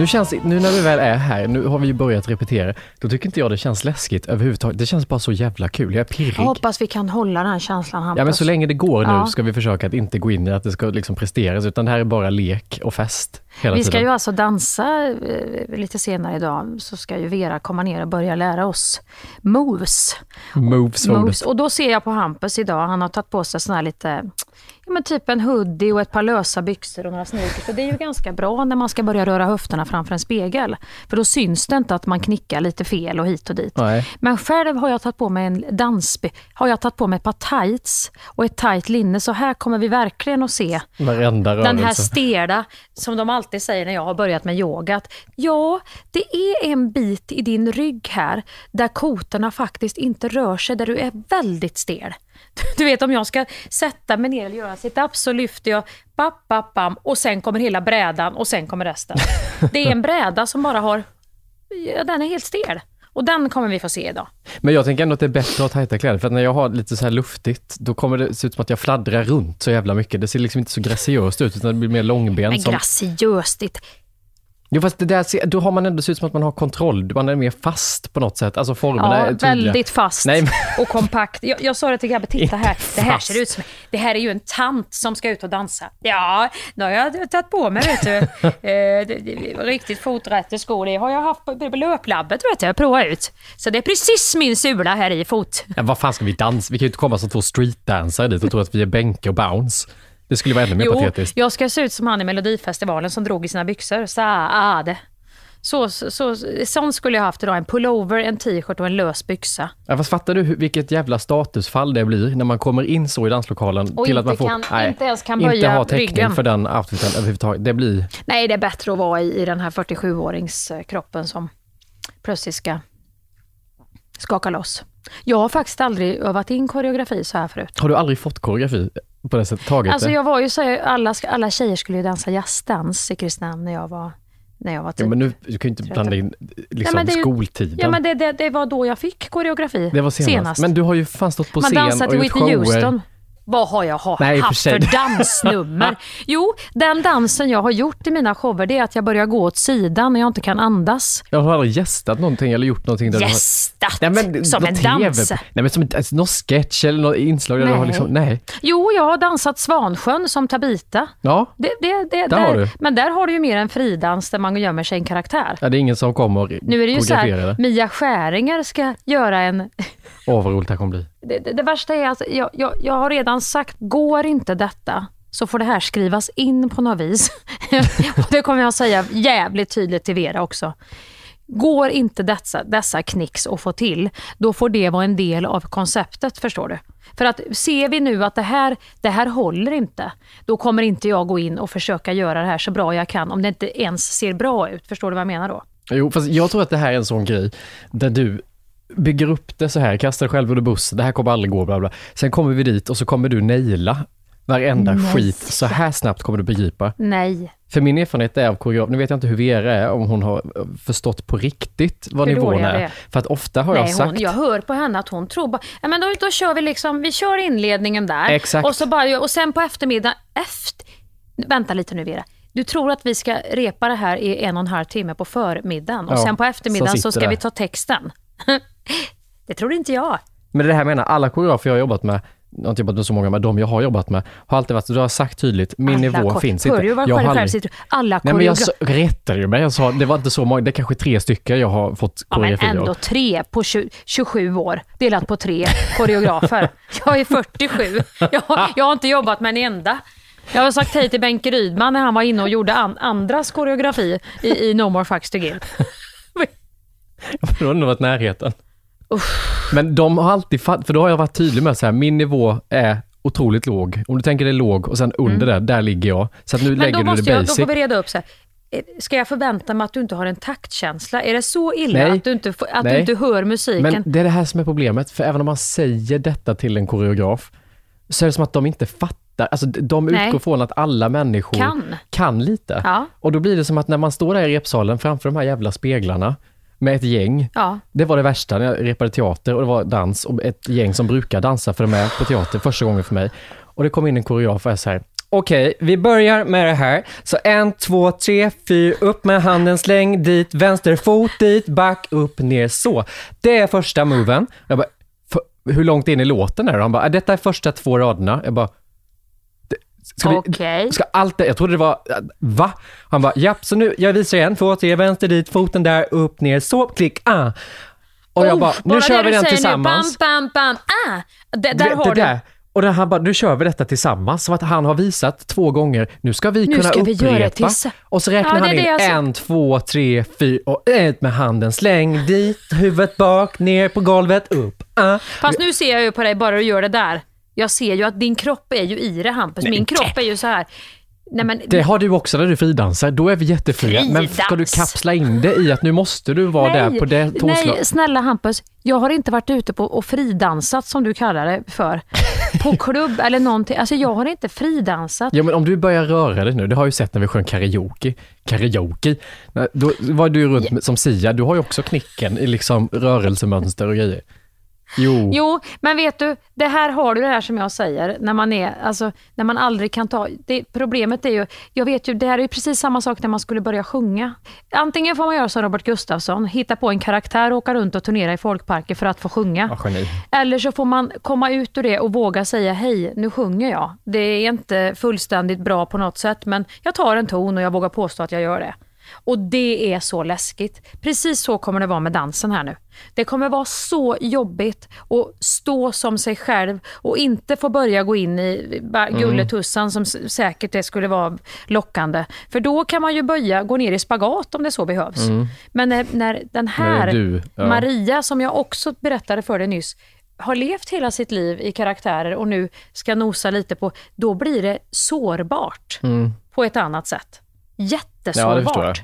E: Nu, känns, nu när vi väl är här, nu har vi ju börjat repetera, då tycker inte jag det känns läskigt överhuvudtaget. Det känns bara så jävla kul. Jag är pirrig.
D: Jag hoppas vi kan hålla den här känslan Hampus.
E: Ja, men så länge det går nu
D: Ja.
E: ska vi försöka att inte gå in i att det ska liksom presteras, utan det här är bara lek och fest hela
D: Vi ska
E: tiden.
D: ju alltså dansa eh, lite senare idag, så ska ju Vera komma ner och börja lära oss moves.
E: Moves,
D: moves. Och då ser jag på Hampus idag, han har tagit på sig sån här lite, men typ en hoodie och ett par lösa byxor och några sneakers. För det är ju ganska bra när man ska börja röra höfterna framför en spegel. För då syns det inte att man knickar lite fel och hit och dit.
E: Nej.
D: Men själv har jag tagit på mig en dansby, har jag tagit på mig ett par tights och ett tight linne. Så här kommer vi verkligen att se
E: Varenda rörelse.
D: den här stela, som de alltid säger när jag har börjat med yoga, att ja, det är en bit i din rygg här där kotorna faktiskt inte rör sig, där du är väldigt stel. (laughs) Du vet om jag ska sätta mig ner och göra sit-up så lyfter jag bap, bap, bam och sen kommer hela brädan och sen kommer resten. (laughs) Det är en bräda som bara har, ja, den är helt stel. Och den kommer vi få se idag.
E: Men jag tänker ändå att det är bättre att ha tajta kläder, för att när jag har lite så här luftigt, då kommer det se ut som att jag fladdrar runt så jävla mycket. Det ser liksom inte så graciöst ut, utan det blir mer långben.
D: Men
E: som...
D: graciöst,
E: Jo, fast det där, då har man ändå ser ut som att man har kontroll. Man är mer fast på något sätt. Alltså formerna är
D: Ja,
E: tydliga.
D: väldigt fast
E: Nej, men-
D: och kompakt. Jag, jag sa det till Gabbe, titta här. Det här ser ut som, det här är ju en tant som ska ut och dansa. Ja, nu har jag tagit på mig, vet du, (laughs) eh, det, det, riktigt foträtta skor. Det har jag haft på, på löplabbet, vet du, jag provar ut. Så det är precis min sula här i fot.
E: Ja, vad fan ska vi dansa? Vi kan ju inte komma som två streetdansare dit och tro att vi är bänke och bounce. Det skulle vara ännu mer
D: Jo,
E: patetiskt.
D: jag ska se ut som han i Melodifestivalen som drog i sina byxor. Så, ah, det. Så, så, så, sån skulle jag haft idag. En pullover, en t-shirt och en lös byxa.
E: Ja, fast fattar du vilket jävla statusfall det blir när man kommer in så i danslokalen
D: Och
E: till att
D: inte
E: man får,
D: kan- inte ens kan
E: inte
D: böja
E: ha täckning
D: ryggen.
E: för den outfiten överhuvudtaget. Det blir,
D: Nej, det är bättre att vara i, i den här 47-åringskroppen som plötsligt ska skaka loss. Jag har faktiskt aldrig övat in koreografi så här förut.
E: har du aldrig fått koreografi på det sättet? Tagit
D: Alltså
E: det?
D: jag var ju så, alla, alla tjejer skulle ju dansa jazzdans i Kristinehamn när jag var, när jag var
E: Ja,
D: typ.
E: men nu, du kan ju inte blanda in liksom,
D: men det
E: skoltiden.
D: Ja men det, det, det var då jag fick koreografi
E: det var senast. Men du har ju fan stått på
D: Man
E: scen
D: dansade
E: och
D: till
E: gjort
D: Whitney
E: shower.
D: Houston. Vad har jag ha,
E: Nej, i för
D: haft
E: sig.
D: för (laughs) dansnummer? Jo, den dansen jag har gjort i mina shower det är att jag börjar gå åt sidan när jag inte kan andas.
E: Jag har aldrig gästat någonting eller gjort någonting. Där du har-
D: Gästat
E: Nej, men,
D: som en
E: TV
D: dans.
E: Nej, men som alltså, någon sketch eller något inslag där du har
D: Nej.
E: liksom, nej.
D: Jo, jag har dansat Svansjön som Tabita.
E: Ja,
D: Det, det, det,
E: Där har du.
D: Men där har du ju mer en fridans där man gömmer sig en karaktär.
E: ja, det är ingen som kommer och
D: Nu är det ju så här. Mia Skäringer ska göra en...
E: Åh, vad roligt det här kommer bli.
D: Det, det, det värsta är att jag, jag, jag har redan sagt, går inte detta så får det här skrivas in på något vis. (laughs) Och det kommer jag säga jävligt tydligt till Vera också. Går inte dessa, dessa knicks att få till, då får det vara en del av konceptet, förstår du? För att ser vi nu att det här, det här håller inte, då kommer inte jag gå in och försöka göra det här så bra jag kan, om det inte ens ser bra ut. Förstår du vad jag menar då?
E: Jo, fast jag tror att det här är en sån grej där du bygger upp det så här, kastar själv under bussen, det här kommer aldrig gå, bla bla. Sen kommer vi dit och så kommer du naila varenda
D: Nej.
E: skit. Så här snabbt kommer du begripa.
D: Nej.
E: För min erfarenhet är av koreograf, nu vet jag inte hur Vera är, om hon har förstått på riktigt vad
D: Hur
E: nivån
D: jag
E: är. För att ofta har jag
D: Nej,
E: sagt,
D: hon, jag hör på henne att hon tror bara, ja, men då, då kör vi liksom, vi kör inledningen där.
E: Exakt.
D: Och, så bara, och sen på eftermiddagen, efter, vänta lite nu Vera. Du tror att vi ska repa det här i en och en halv timme på förmiddagen och
E: Ja,
D: sen på eftermiddagen
E: så
D: så, ska
E: det.
D: vi ta texten. (laughs) (laughs) det tror inte jag.
E: men det här menar alla koreografer jag har jobbat med, jag har inte jobbat med så många, men de jag har jobbat med, har alltid varit, du har sagt tydligt, min
D: Alla
E: nivå finns inte. Jag har aldrig-?
D: Alla
E: Nej men jag
D: koreografer.
E: rättade ju mig, jag sa, det var inte så många, det är kanske tre stycken jag har fått
D: Ja, men
E: koreografier
D: ändå tre på 20, 27 år, delat på tre koreografer. (laughs) Jag är 47. Jag, har- jag har inte jobbat med en enda. Jag har sagt hej till Benke Rydman när han var inne och gjorde an, andras koreografi i, i No More Fucks to Give. (laughs)
E: Då har nog varit närheten. Men de har alltid fatt, för då har jag varit tydlig med så här, min nivå är otroligt låg. Om du tänker det är låg och sen under det, där ligger jag. Så att nu
D: Mm. Men
E: lägger du det
D: jag, då
E: basic.
D: får vi reda upp så här. Eh, Ska jag förvänta mig att du inte har en taktkänsla? Är det så illa
E: Nej.
D: att, du inte, att du
E: Nej.
D: inte hör musiken?
E: Men det är det här som är problemet, för även om man säger detta till en koreograf, så är det som att de inte fattar. Alltså de
D: Nej.
E: utgår från att alla människor
D: Kan.
E: kan lite.
D: Ja.
E: Och då blir det som att när man står där i repsalen framför de här jävla speglarna, med ett gäng,
D: Ja.
E: Det var det värsta när jag repade teater och det var dans och ett gäng som brukar dansa för de är på teater första gången för mig. Och det kom in en koreograf och jag så här, Okej, vi börjar med det här. Så en, två, tre, fyra, upp med handen, släng dit, vänster fot dit, back, upp, ner, så. Det är första moven. Jag bara, "För- hur långt in i låten är det? Han bara, "Ah, detta är första två raderna. Jag bara, "Det- ska vi,
D: Okej.
E: Ska allt det, jag trodde det var, va? Han bara, japp, så nu, jag visar igen, två, tre, vänster dit, foten där, upp, ner, så, klick, ah. Och jag
D: Oh,
E: bara, nu
D: bara
E: kör vi den tillsammans.
D: Nu, bam, bam, bam, ah! Det, där har
E: det
D: du.
E: Och där han bara, nu kör vi detta tillsammans. Som att han har visat två gånger, nu ska vi
D: Nu
E: kunna
D: ska vi
E: upprepa.
D: tillsa-
E: och så räknar
D: Ja,
E: han in
D: sa.
E: en, två, tre, fyra och ut med handen, släng dit, huvudet bak, ner på golvet, upp. Ah.
D: Fast nu ser jag ju på dig bara du gör det där. Jag ser ju att din kropp är ju i det Hampus. Min kropp är ju så här. Nej, men,
E: Det har du också när du fridansar, då är vi jättefria. Men ska du
D: Fridans.
E: kapsla in det i att nu måste du vara där på det tonslaget?
D: nej, snälla Hampus. Jag har inte varit ute på och fridansat som du kallar det för. På (laughs) klubb eller någonting. Alltså jag har inte fridansat.
E: Ja men om du börjar röra dig nu, det har jag ju sett när vi sjöng karaoke. Karaoke. Nej, Då var du runt med- som Sia, du har ju också knicken i liksom rörelsemönster och grejer. Jo.
D: Jo, men vet du, det här har du det här som jag säger, när man är, alltså, när man aldrig kan ta, det, problemet är ju, jag vet ju, det här är ju precis samma sak när man skulle börja sjunga. Antingen får man göra som Robert Gustafsson, hitta på en karaktär och åka runt och turnera i folkparker för att få sjunga.
E: Ja.
D: Eller så får man komma ut ur det och våga säga hej, nu sjunger jag. Det är inte fullständigt bra på något sätt, men jag tar en ton och jag vågar påstå att jag gör det. Och det är så läskigt. Precis så kommer det vara med dansen här nu. Det kommer vara så jobbigt att stå som sig själv och inte få börja gå in i bara gulletussan som säkert det skulle vara lockande. För då kan man ju börja gå ner i spagat om det så behövs. Men när, när den här
E: du, ja.
D: Maria, som jag också berättade för dig nyss, har levt hela sitt liv i karaktärer och nu ska nosa lite på, då blir det sårbart på ett annat sätt.
E: Ja, det
D: Jättesårbart.
E: förstår jag.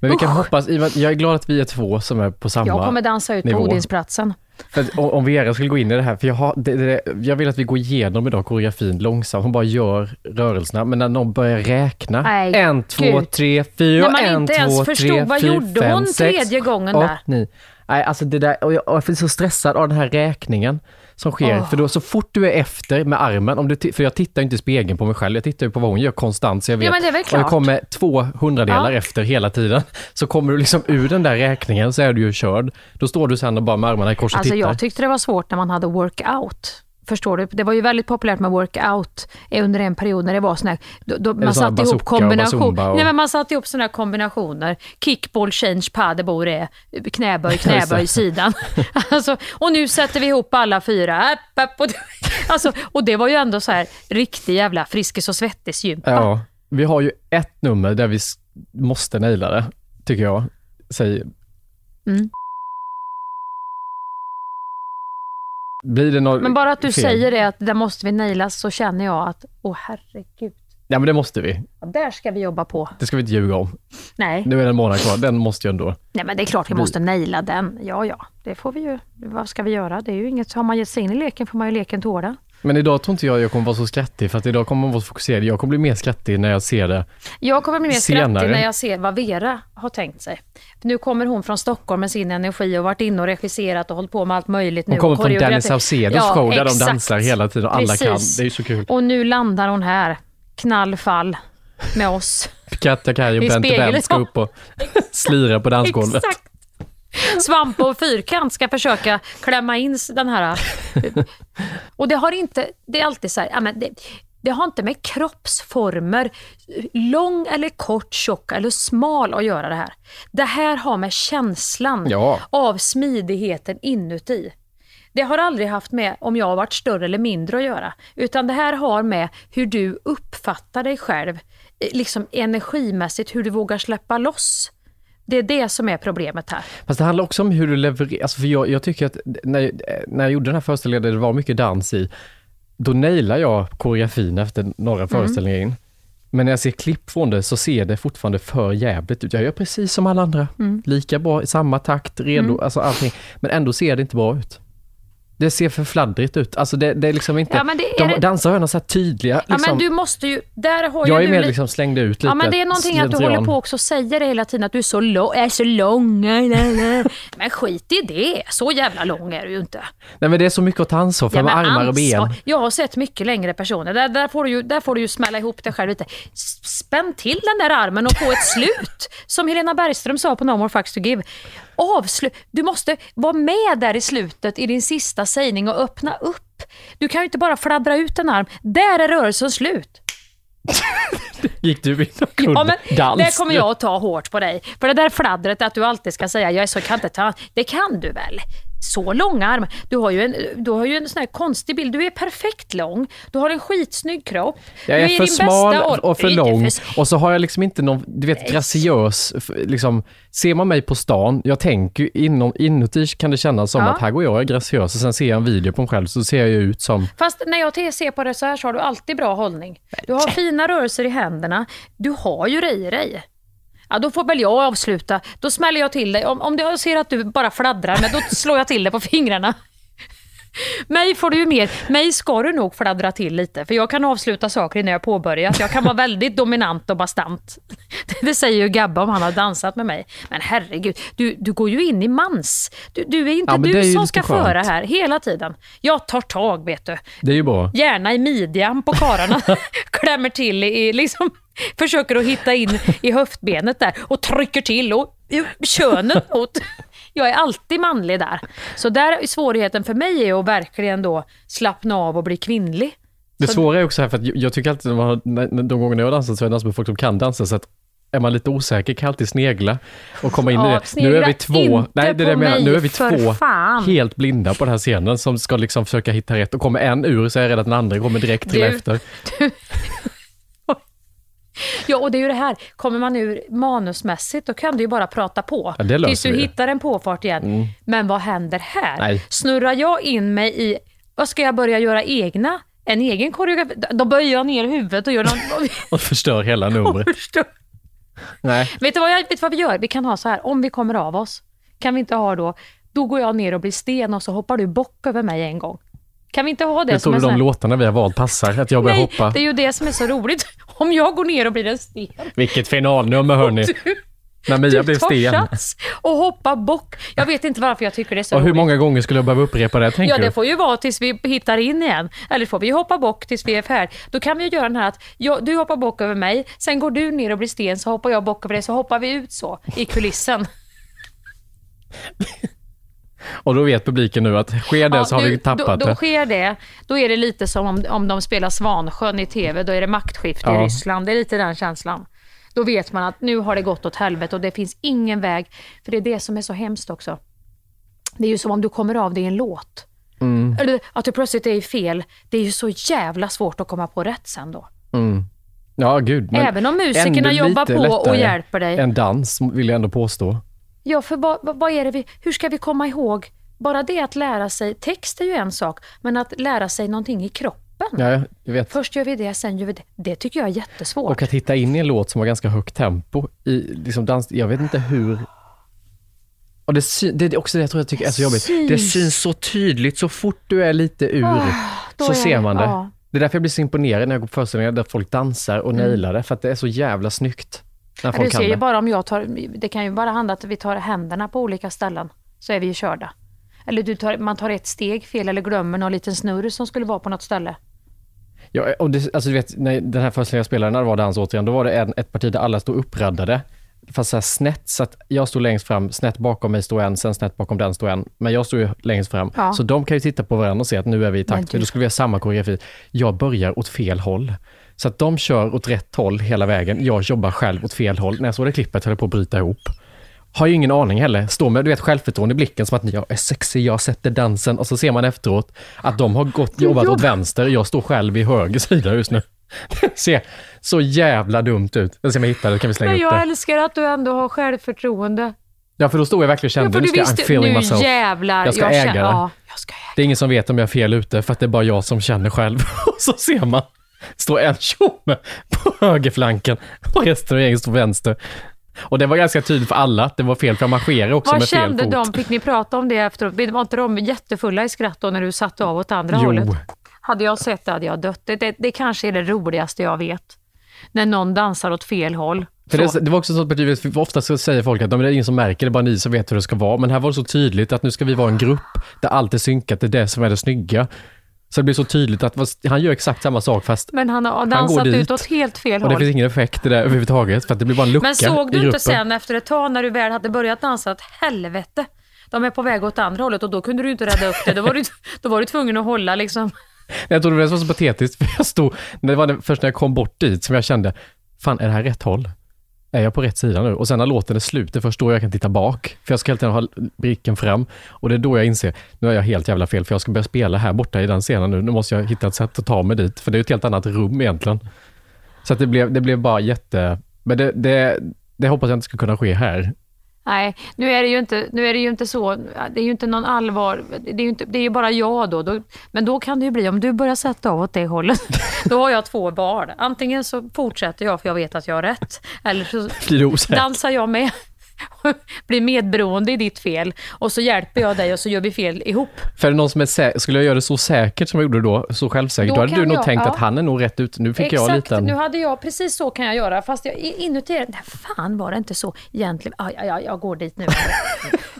E: Men vi kan
D: Usch.
E: hoppas, jag är glad att vi är två som är på samma
D: jag kommer dansa ut
E: nivå.
D: på Odinsplatsen.
E: För om, Vera skulle gå in i det här, för jag, har, det, det, jag vill att vi går igenom idag koreografin långsamt, hon bara gör rörelserna, men när någon börjar räkna,
D: Nej,
E: en, två,
D: gud.
E: tre, fyra,
D: När man
E: en,
D: inte ens
E: två,
D: förstod,
E: tre,
D: vad
E: fyra,
D: gjorde
E: fem,
D: hon
E: sex,
D: tredje gången
E: åt,
D: där?
E: Nej, alltså det där, och jag, och jag blir så stressad av den här räkningen som sker.
D: Åh.
E: För då så fort du är efter med armen, om du, för jag tittar inte i spegeln på mig själv, jag tittar ju på vad hon gör konstant. Så jag vet,
D: Ja, men det är väl
E: om jag
D: klart.
E: kommer två hundradelar
D: Ja.
E: efter hela tiden, så kommer du liksom ur den där räkningen så är du ju körd. Då står du sen och bara med armarna i kors och
D: Alltså
E: tittar.
D: jag tyckte det var svårt när man hade workout. Förstår du? Det var ju väldigt populärt med workout eh, under en period när det var sån här, då, då man
E: såna
D: satte ihop
E: och
D: kombination,
E: och-
D: nej, men man satte ihop såna här kombinationer. Kickball, change, padelbord är knäböj, (laughs) knäböj, sidan. (laughs) alltså, och nu sätter vi ihop alla fyra. App, app, och, alltså, och det var ju ändå så här riktig jävla Friskis och Svettis-gympa.
E: Ja, vi har ju ett nummer där vi måste naila det, tycker jag. Säg...
D: Mm.
E: Blir det något
D: Men bara att du
E: fel?
D: säger det, att det måste vi naila, så känner jag att, åh herregud,
E: Ja, men det måste vi.
D: ja, där ska vi jobba på.
E: Det ska vi inte ljuga om.
D: Nej.
E: Nu är det en månad kvar, den måste ju ändå...
D: Nej men det är klart vi
E: Vi-
D: måste naila den. Ja, ja, det får vi ju. Vad ska vi göra? Det är ju inget, har man gett sig in i leken får man ju leken tåla.
E: Men idag tror inte jag jag kommer vara så skrattig, för att idag kommer man vara så fokuserad. Jag kommer bli mer skrattig när jag ser det.
D: Jag kommer bli mer
E: Senare.
D: skrattig när jag ser vad Vera har tänkt sig. För nu kommer hon från Stockholm med sin energi och varit inne och regisserat och hållit på med allt möjligt.
E: Hon
D: nu
E: kommer från Danny Saucedos
D: Ja,
E: show där
D: exakt.
E: de dansar hela tiden och alla kan.
D: Precis.
E: Det är ju så kul.
D: Och nu landar hon här, knallfall med oss.
E: Katja Kaj och Bente Bent ska upp och slira på dansgolvet. (laughs)
D: Exakt. Svamp och fyrkant ska försöka klämma in den här... Och det har inte... Det är alltid så här, ja, men det, det har inte med kroppsformer, lång eller kort, tjock eller smal att göra det här. Det här har med känslan
E: Ja.
D: av smidigheten inuti. Det har aldrig haft med om jag har varit större eller mindre att göra. Utan det här har med hur du uppfattar dig själv, eh, liksom energimässigt, hur du vågar släppa loss. Det är det som är problemet här.
E: Fast det handlar också om hur du levererar. Alltså för jag, jag tycker att när, när jag gjorde den här föreställningen det var mycket dans i, då nailar jag koreografin efter några
D: Mm.
E: föreställningar in. Men när jag ser klipp från det så ser det fortfarande för jävligt ut. Jag gör precis som alla andra.
D: Mm.
E: Lika bra, i samma takt, redo,
D: Mm.
E: alltså allting. Men ändå ser det inte bra ut. Det ser för fladdrigt ut. Alltså det, det är liksom inte...
D: Ja, men det är
E: de
D: det-
E: dansar har något så här tydliga...
D: Ja,
E: Liksom,
D: men du måste ju... Där har
E: jag är mer
D: lite-
E: liksom slängde ut lite.
D: Ja, men det är någonting att du håller på också och säger det hela tiden, att du är så, lång, är så lång. (laughs) Men skit i det, så jävla lång är du ju inte.
E: Nej men det är så mycket att ta ansvar för
D: Ja,
E: med armar och ben.
D: Jag har sett mycket längre personer. Där, där, får du ju, där får du ju smälla ihop dig själv lite. Spänn till den där armen och få ett slut. (laughs) Som Helena Bergström sa på No More Fucks To Give. Avslu du måste vara med där i slutet i din sista sägning och öppna upp. Du kan ju inte bara fladdra ut en arm. Där är rörelsen slut. (laughs)
E: Gick du in och kunde
D: Ja, men
E: dans?
D: det kommer jag att ta hårt på dig. För det där fladdret att du alltid ska säga jag är så kan inte ta, det kan du väl? Så långa armar. Du har ju en, du har ju en sån här konstig bild. Du är perfekt lång. Du har en skitsnygg kropp.
E: Jag är
D: i
E: för smal och för
D: är
E: lång
D: för-
E: och så har jag liksom inte någon, du vet, graciös, liksom, ser man mig på stan, jag tänker inom, inuti kan det kännas som
D: Ja.
E: att här går jag och är graciös och sen ser jag en video på mig själv så ser jag ju ut som,
D: Fast när jag ser på det så här så har du alltid bra hållning. Du har fina rörelser i händerna. Du har ju det i dig. Ja, då får väl jag avsluta. Då smäller jag till dig. Om, om jag ser att du bara fladdrar, men då slår jag till dig på fingrarna. Mig får du ju mer, mig ska du nog fladdra till lite, för jag kan avsluta saker innan jag påbörjat. Jag kan vara väldigt dominant och bastant. Det säger ju Gabbe om han har dansat med mig. Men herregud, du, du går ju in i mans. Du, du är inte
E: Ja, är
D: du
E: ju
D: som ska
E: skönt.
D: föra här hela tiden. Jag tar tag, vet du.
E: det är ju bra.
D: Gärna i midjan på karlarna. (laughs) Klämmer till i, liksom, försöker att hitta in i höftbenet där och trycker till och könet mot. Jag är alltid manlig där. Så där är svårigheten för mig är att verkligen då slappna av och bli kvinnlig.
E: Det
D: Så-
E: svåra är också här för att jag- tycker alltid, de gånger jag har dansat så har jag dansat med folk som kan dansa så att är man lite osäker kan alltid snegla och komma in i
D: Ja,
E: det. Nu är vi två, nej det är det jag menar, nu är vi två
D: fan.
E: helt blinda på den här scenen som ska liksom försöka hitta rätt och kommer en ur så är jag rädd att den andra kommer direkt till
D: Du-
E: efter. (laughs) (laughs)
D: Ja, och det är ju det här, kommer man ur manusmässigt då kan du ju bara prata på.
E: Ja, det löser
D: tills du
E: vi.
D: hittar en påfart igen.
E: Mm.
D: Men vad händer här?
E: Nej.
D: Snurrar jag in mig i, vad ska jag börja göra egna? En egen koreografi? Då böjer jag ner huvudet och gör någon... (laughs)
E: Och förstör hela (laughs) numret. Nej.
D: vet, du vad jag, vet du vad vi gör? Vi kan ha så här, om vi kommer av oss, kan vi inte ha då, då går jag ner och blir sten och så hoppar du bock över mig en gång. Kan vi inte ha det
E: Jag tror
D: en
E: de
D: här...
E: låtarna vi har valt passar, att jag börjar
D: Nej,
E: hoppa.
D: det är ju det som är så roligt. Om jag går ner och blir en sten
E: Vilket finalnummer hörni. När Mia blev sten.
D: och hoppar bock. Jag vet inte varför jag tycker det är så
E: Och hur
D: roligt.
E: många gånger skulle jag behöva upprepa det, tänker
D: Ja, det får ju vara tills vi hittar in igen. Eller får vi hoppa bock tills vi är färdiga. Då kan vi ju göra den här att jag, du hoppar bock över mig, sen går du ner och blir sten, så hoppar jag bock över dig, så hoppar vi ut så i kulissen. (laughs)
E: Och då vet publiken nu att sker det
D: Ja,
E: så har
D: nu-
E: vi tappat
D: då, då sker det, då är det lite som om, om de spelar Svansjön i TV, då är det maktskifte i
E: Ja.
D: Ryssland. Det är lite den känslan. Då vet man att nu har det gått åt helvete och det finns ingen väg. För det är det som är så hemskt också. Det är ju som om du kommer av dig i en låt.
E: Mm.
D: Eller att du plötsligt är i fel. Det är ju så jävla svårt att komma på rätt sen då.
E: Mm. Ja, gud.
D: Även om musikerna jobbar på och hjälper dig.
E: En dans, vill jag ändå påstå.
D: Ja, för vad, vad- är det vi, hur ska vi komma ihåg? Bara det att lära sig, text är ju en sak, men att lära sig någonting i kroppen.
E: Ja, jag vet.
D: Först gör vi det, sen gör vi det. Det tycker jag är jättesvårt.
E: Och att hitta in i en låt som har ganska högt tempo i liksom dans, jag vet inte hur... Och det, sy- det är också det jag tror jag tycker är så jobbigt. Det
D: Syns.
E: så tydligt så fort du är lite ur,
D: Ah,
E: så
D: är-
E: ser man det.
D: ja.
E: Det är därför jag blir så imponerad när jag går på föreställningar där folk dansar och
D: Mm.
E: nailar det, för att det är så jävla snyggt. När folk
D: du
E: kan
D: ser ju
E: det.
D: bara om jag tar, det kan ju bara handla om att vi tar händerna på olika ställen, så är vi ju körda. Eller du tar, man tar ett steg fel eller glömmer någon liten snurr som skulle vara på något ställe.
E: Ja, och det, alltså du vet, när den här föreställningen jag spelade, när det var dans återigen, då var det en, ett parti där alla stod uppraddade. Fast så här snett, så att jag stod längst fram, snett bakom mig stod en, sen snett bakom den stod en. Men jag stod ju längst fram.
D: Ja.
E: Så de kan ju titta på varandra och se att nu är vi i
D: Men
E: takt.
D: du-
E: Då skulle vi ha samma koreografi. Jag börjar åt fel håll. Så att de kör åt rätt håll hela vägen. Jag jobbar själv åt fel håll. När jag såg det klippet höll jag på att bryta ihop. Har ju ingen aning heller. Står med du vet, självförtroende i blicken som att jag är sexig, jag sätter dansen och så ser man efteråt att de har gått, jobbat åt vänster. Jag står själv i höger sida just nu. (laughs) ser så jävla dumt ut. Jag ska jag hittar det, kan vi slänga
D: Men
E: upp
D: jag
E: det.
D: älskar att du ändå har självförtroende.
E: Ja, för då står jag verkligen och
D: Ja,
E: kände,
D: för
E: nu ska jag, I'm feeling
D: nu
E: myself.
D: jävlar.
E: Jag ska
D: känner-
E: äga det.
D: Ja, jag ska
E: Det är ingen som vet om jag är fel ute, för att det är bara jag som känner själv. (laughs) Och så ser man, står en tjomme på högerflanken och resten av gänget står vänster. Och det var ganska tydligt för alla att det var fel, för jag marscherade också
D: Vad
E: med fel
D: kände
E: fot.
D: de? Fick ni prata om det efteråt? Var inte de jättefulla i skratt då när du satte av åt andra
E: Jo.
D: hållet? Hade jag sett det hade jag dött. Det, det, det kanske är det roligaste jag vet. När någon dansar åt fel håll.
E: Det, det var också så att för ofta så säger folk att "Ja, men det är ingen som märker det, är bara ni som vet hur det ska vara. Men här var det så tydligt att nu ska vi vara en grupp där allt är synkat, det är det som är det snygga. Så det blir så tydligt att han gör exakt samma sak fast
D: Men han har
E: går
D: dansat
E: dit.
D: ut åt helt fel
E: och det
D: håll.
E: finns ingen effekt i det överhuvudtaget för att det blir bara en lucka
D: Men såg du inte sen efter ett tag när du väl hade börjat dansa att helvete, de är på väg åt andra hållet och då kunde du inte rädda upp det. Då var du, (laughs) då var du tvungen att hålla liksom.
E: Jag trodde det var så patetiskt, för jag stod, det var först när jag kom bort dit som jag kände, fan är det här rätt håll? Är jag på rätt sida nu? Och sen när låten är slut, det är först då jag kan titta bak. För jag ska helt enkelt ha blicken fram. Och det är då jag inser, nu är jag helt jävla fel, för jag ska börja spela här borta i den scenen nu. Nu måste jag hitta ett sätt att ta mig dit, för det är ju ett helt annat rum egentligen. Så att det blev, det blev bara jätte... Men det, det, det hoppas jag inte ska kunna ske här.
D: Nej, nu är det ju inte, nu är det ju inte så. Det är ju inte någon allvar. Det är ju, inte, det är ju bara jag då. då. Men då kan det ju bli, om du börjar sätta av åt det hållet, (laughs) då har jag två val. Antingen så fortsätter jag för jag vet att jag har rätt, eller så dansar jag med. (laughs) Blir medberoende i ditt fel och så hjälper jag dig och så gör vi fel ihop.
E: För någon som är sä- skulle jag göra det så säkert som jag gjorde då, så självsäkert,
D: Då
E: då, hade du nog
D: jag-
E: tänkt
D: ja.
E: att han är nog rätt ut. Nu fick jag
D: Exakt,
E: lite en...
D: nu hade jag, precis så kan jag göra, fast jag inuti, nej fan var det inte så egentligen, ja, ja, ja, jag går dit nu. (laughs)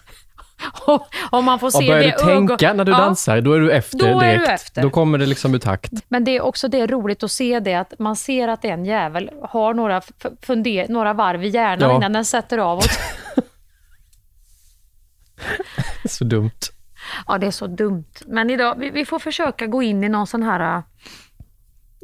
D: (laughs) Om man får se
E: Och börjar
D: det
E: du tänka
D: ögon-
E: när du
D: Ja,
E: dansar, då är du efter
D: Då är du
E: direkt.
D: efter.
E: Då kommer det liksom ur takt.
D: Men det är också det roligt att se det att man ser att en jävel har några, funder, några varv i hjärnan
E: Ja.
D: innan den sätter av. Och, (laughs)
E: Så dumt.
D: ja, det är så dumt. Men idag, vi, vi får försöka gå in i någon sån här...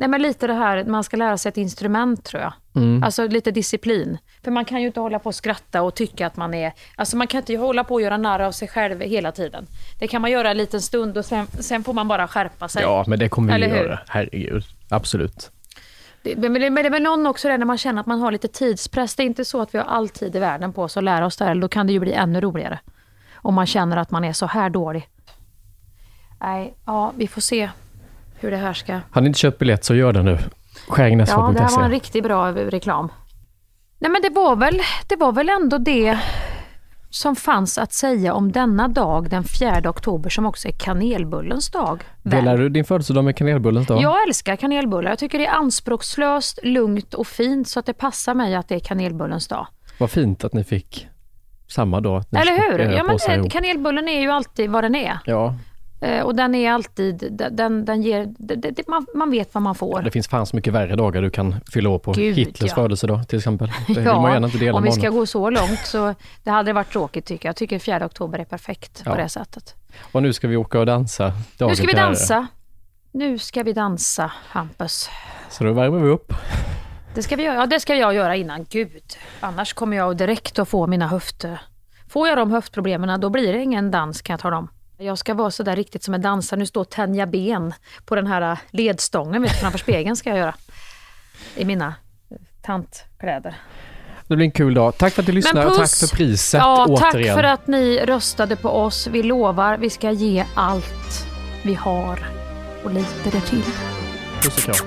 D: Nej, men lite det här, man ska lära sig ett instrument tror jag.
E: Mm.
D: Alltså lite disciplin. För man kan ju inte hålla på och skratta och tycka att man är... Alltså man kan inte hålla på och göra narr av sig själv hela tiden. Det kan man göra en liten stund och sen, sen får man bara skärpa sig.
E: Ja, men det kommer vi göra. Herregud. Absolut.
D: Det, men, det, men det är någon också det när man känner att man har lite tidspress. Det är inte så att vi har all tid i världen på oss att lära oss det här. Då kan det ju bli ännu roligare. Om man känner att man är så här dålig. Nej, ja, vi får se hur det här ska...
E: Har ni inte köpt biljett så gör det nu.
D: Ja, det här var en riktigt bra reklam. Nej, men det var väl, det var väl ändå det som fanns att säga om denna dag den 4 oktober som också är kanelbullens dag.
E: Delar du din födelsedag med kanelbullens dag?
D: Jag älskar kanelbullar. Jag tycker det är anspråkslöst, lugnt och fint så att det passar mig att det är kanelbullens dag.
E: Vad fint att ni fick samma dag.
D: Eller hur? Ja, men, kanelbullen är ju alltid vad den är.
E: Ja,
D: Och den är alltid, den- den, ger, det, det, man, man vet vad man får.
E: det finns fan så mycket värre dagar du kan fylla år på.
D: Gud,
E: Hitlers
D: ja.
E: födelsedag till exempel. Det vill (laughs) man gärna inte dela
D: om vi ska gå så långt så det hade varit tråkigt tycker jag. Jag tycker 4 oktober är perfekt
E: Ja.
D: på det sättet.
E: Och nu ska vi åka och dansa.
D: Nu ska vi dansa. Nu ska vi dansa, Hampus.
E: Så då värmer vi upp.
D: Det ska vi göra. Ja, det ska jag göra innan. Gud. Annars kommer jag direkt att få mina höft... Får jag de höftproblemen, då blir det ingen dans kan jag tala om. Jag ska vara så där riktigt som en dansare. Nu står tänja ben på den här ledstången vet framför spegeln ska jag göra. I mina eh, tantkläder.
E: Det blir en kul dag. Tack för att du lyssnade och tack för priset
D: Ja, tack
E: återigen.
D: för att ni röstade på oss. Vi lovar, vi ska ge allt vi har och lite därtill.
E: Puss och kram.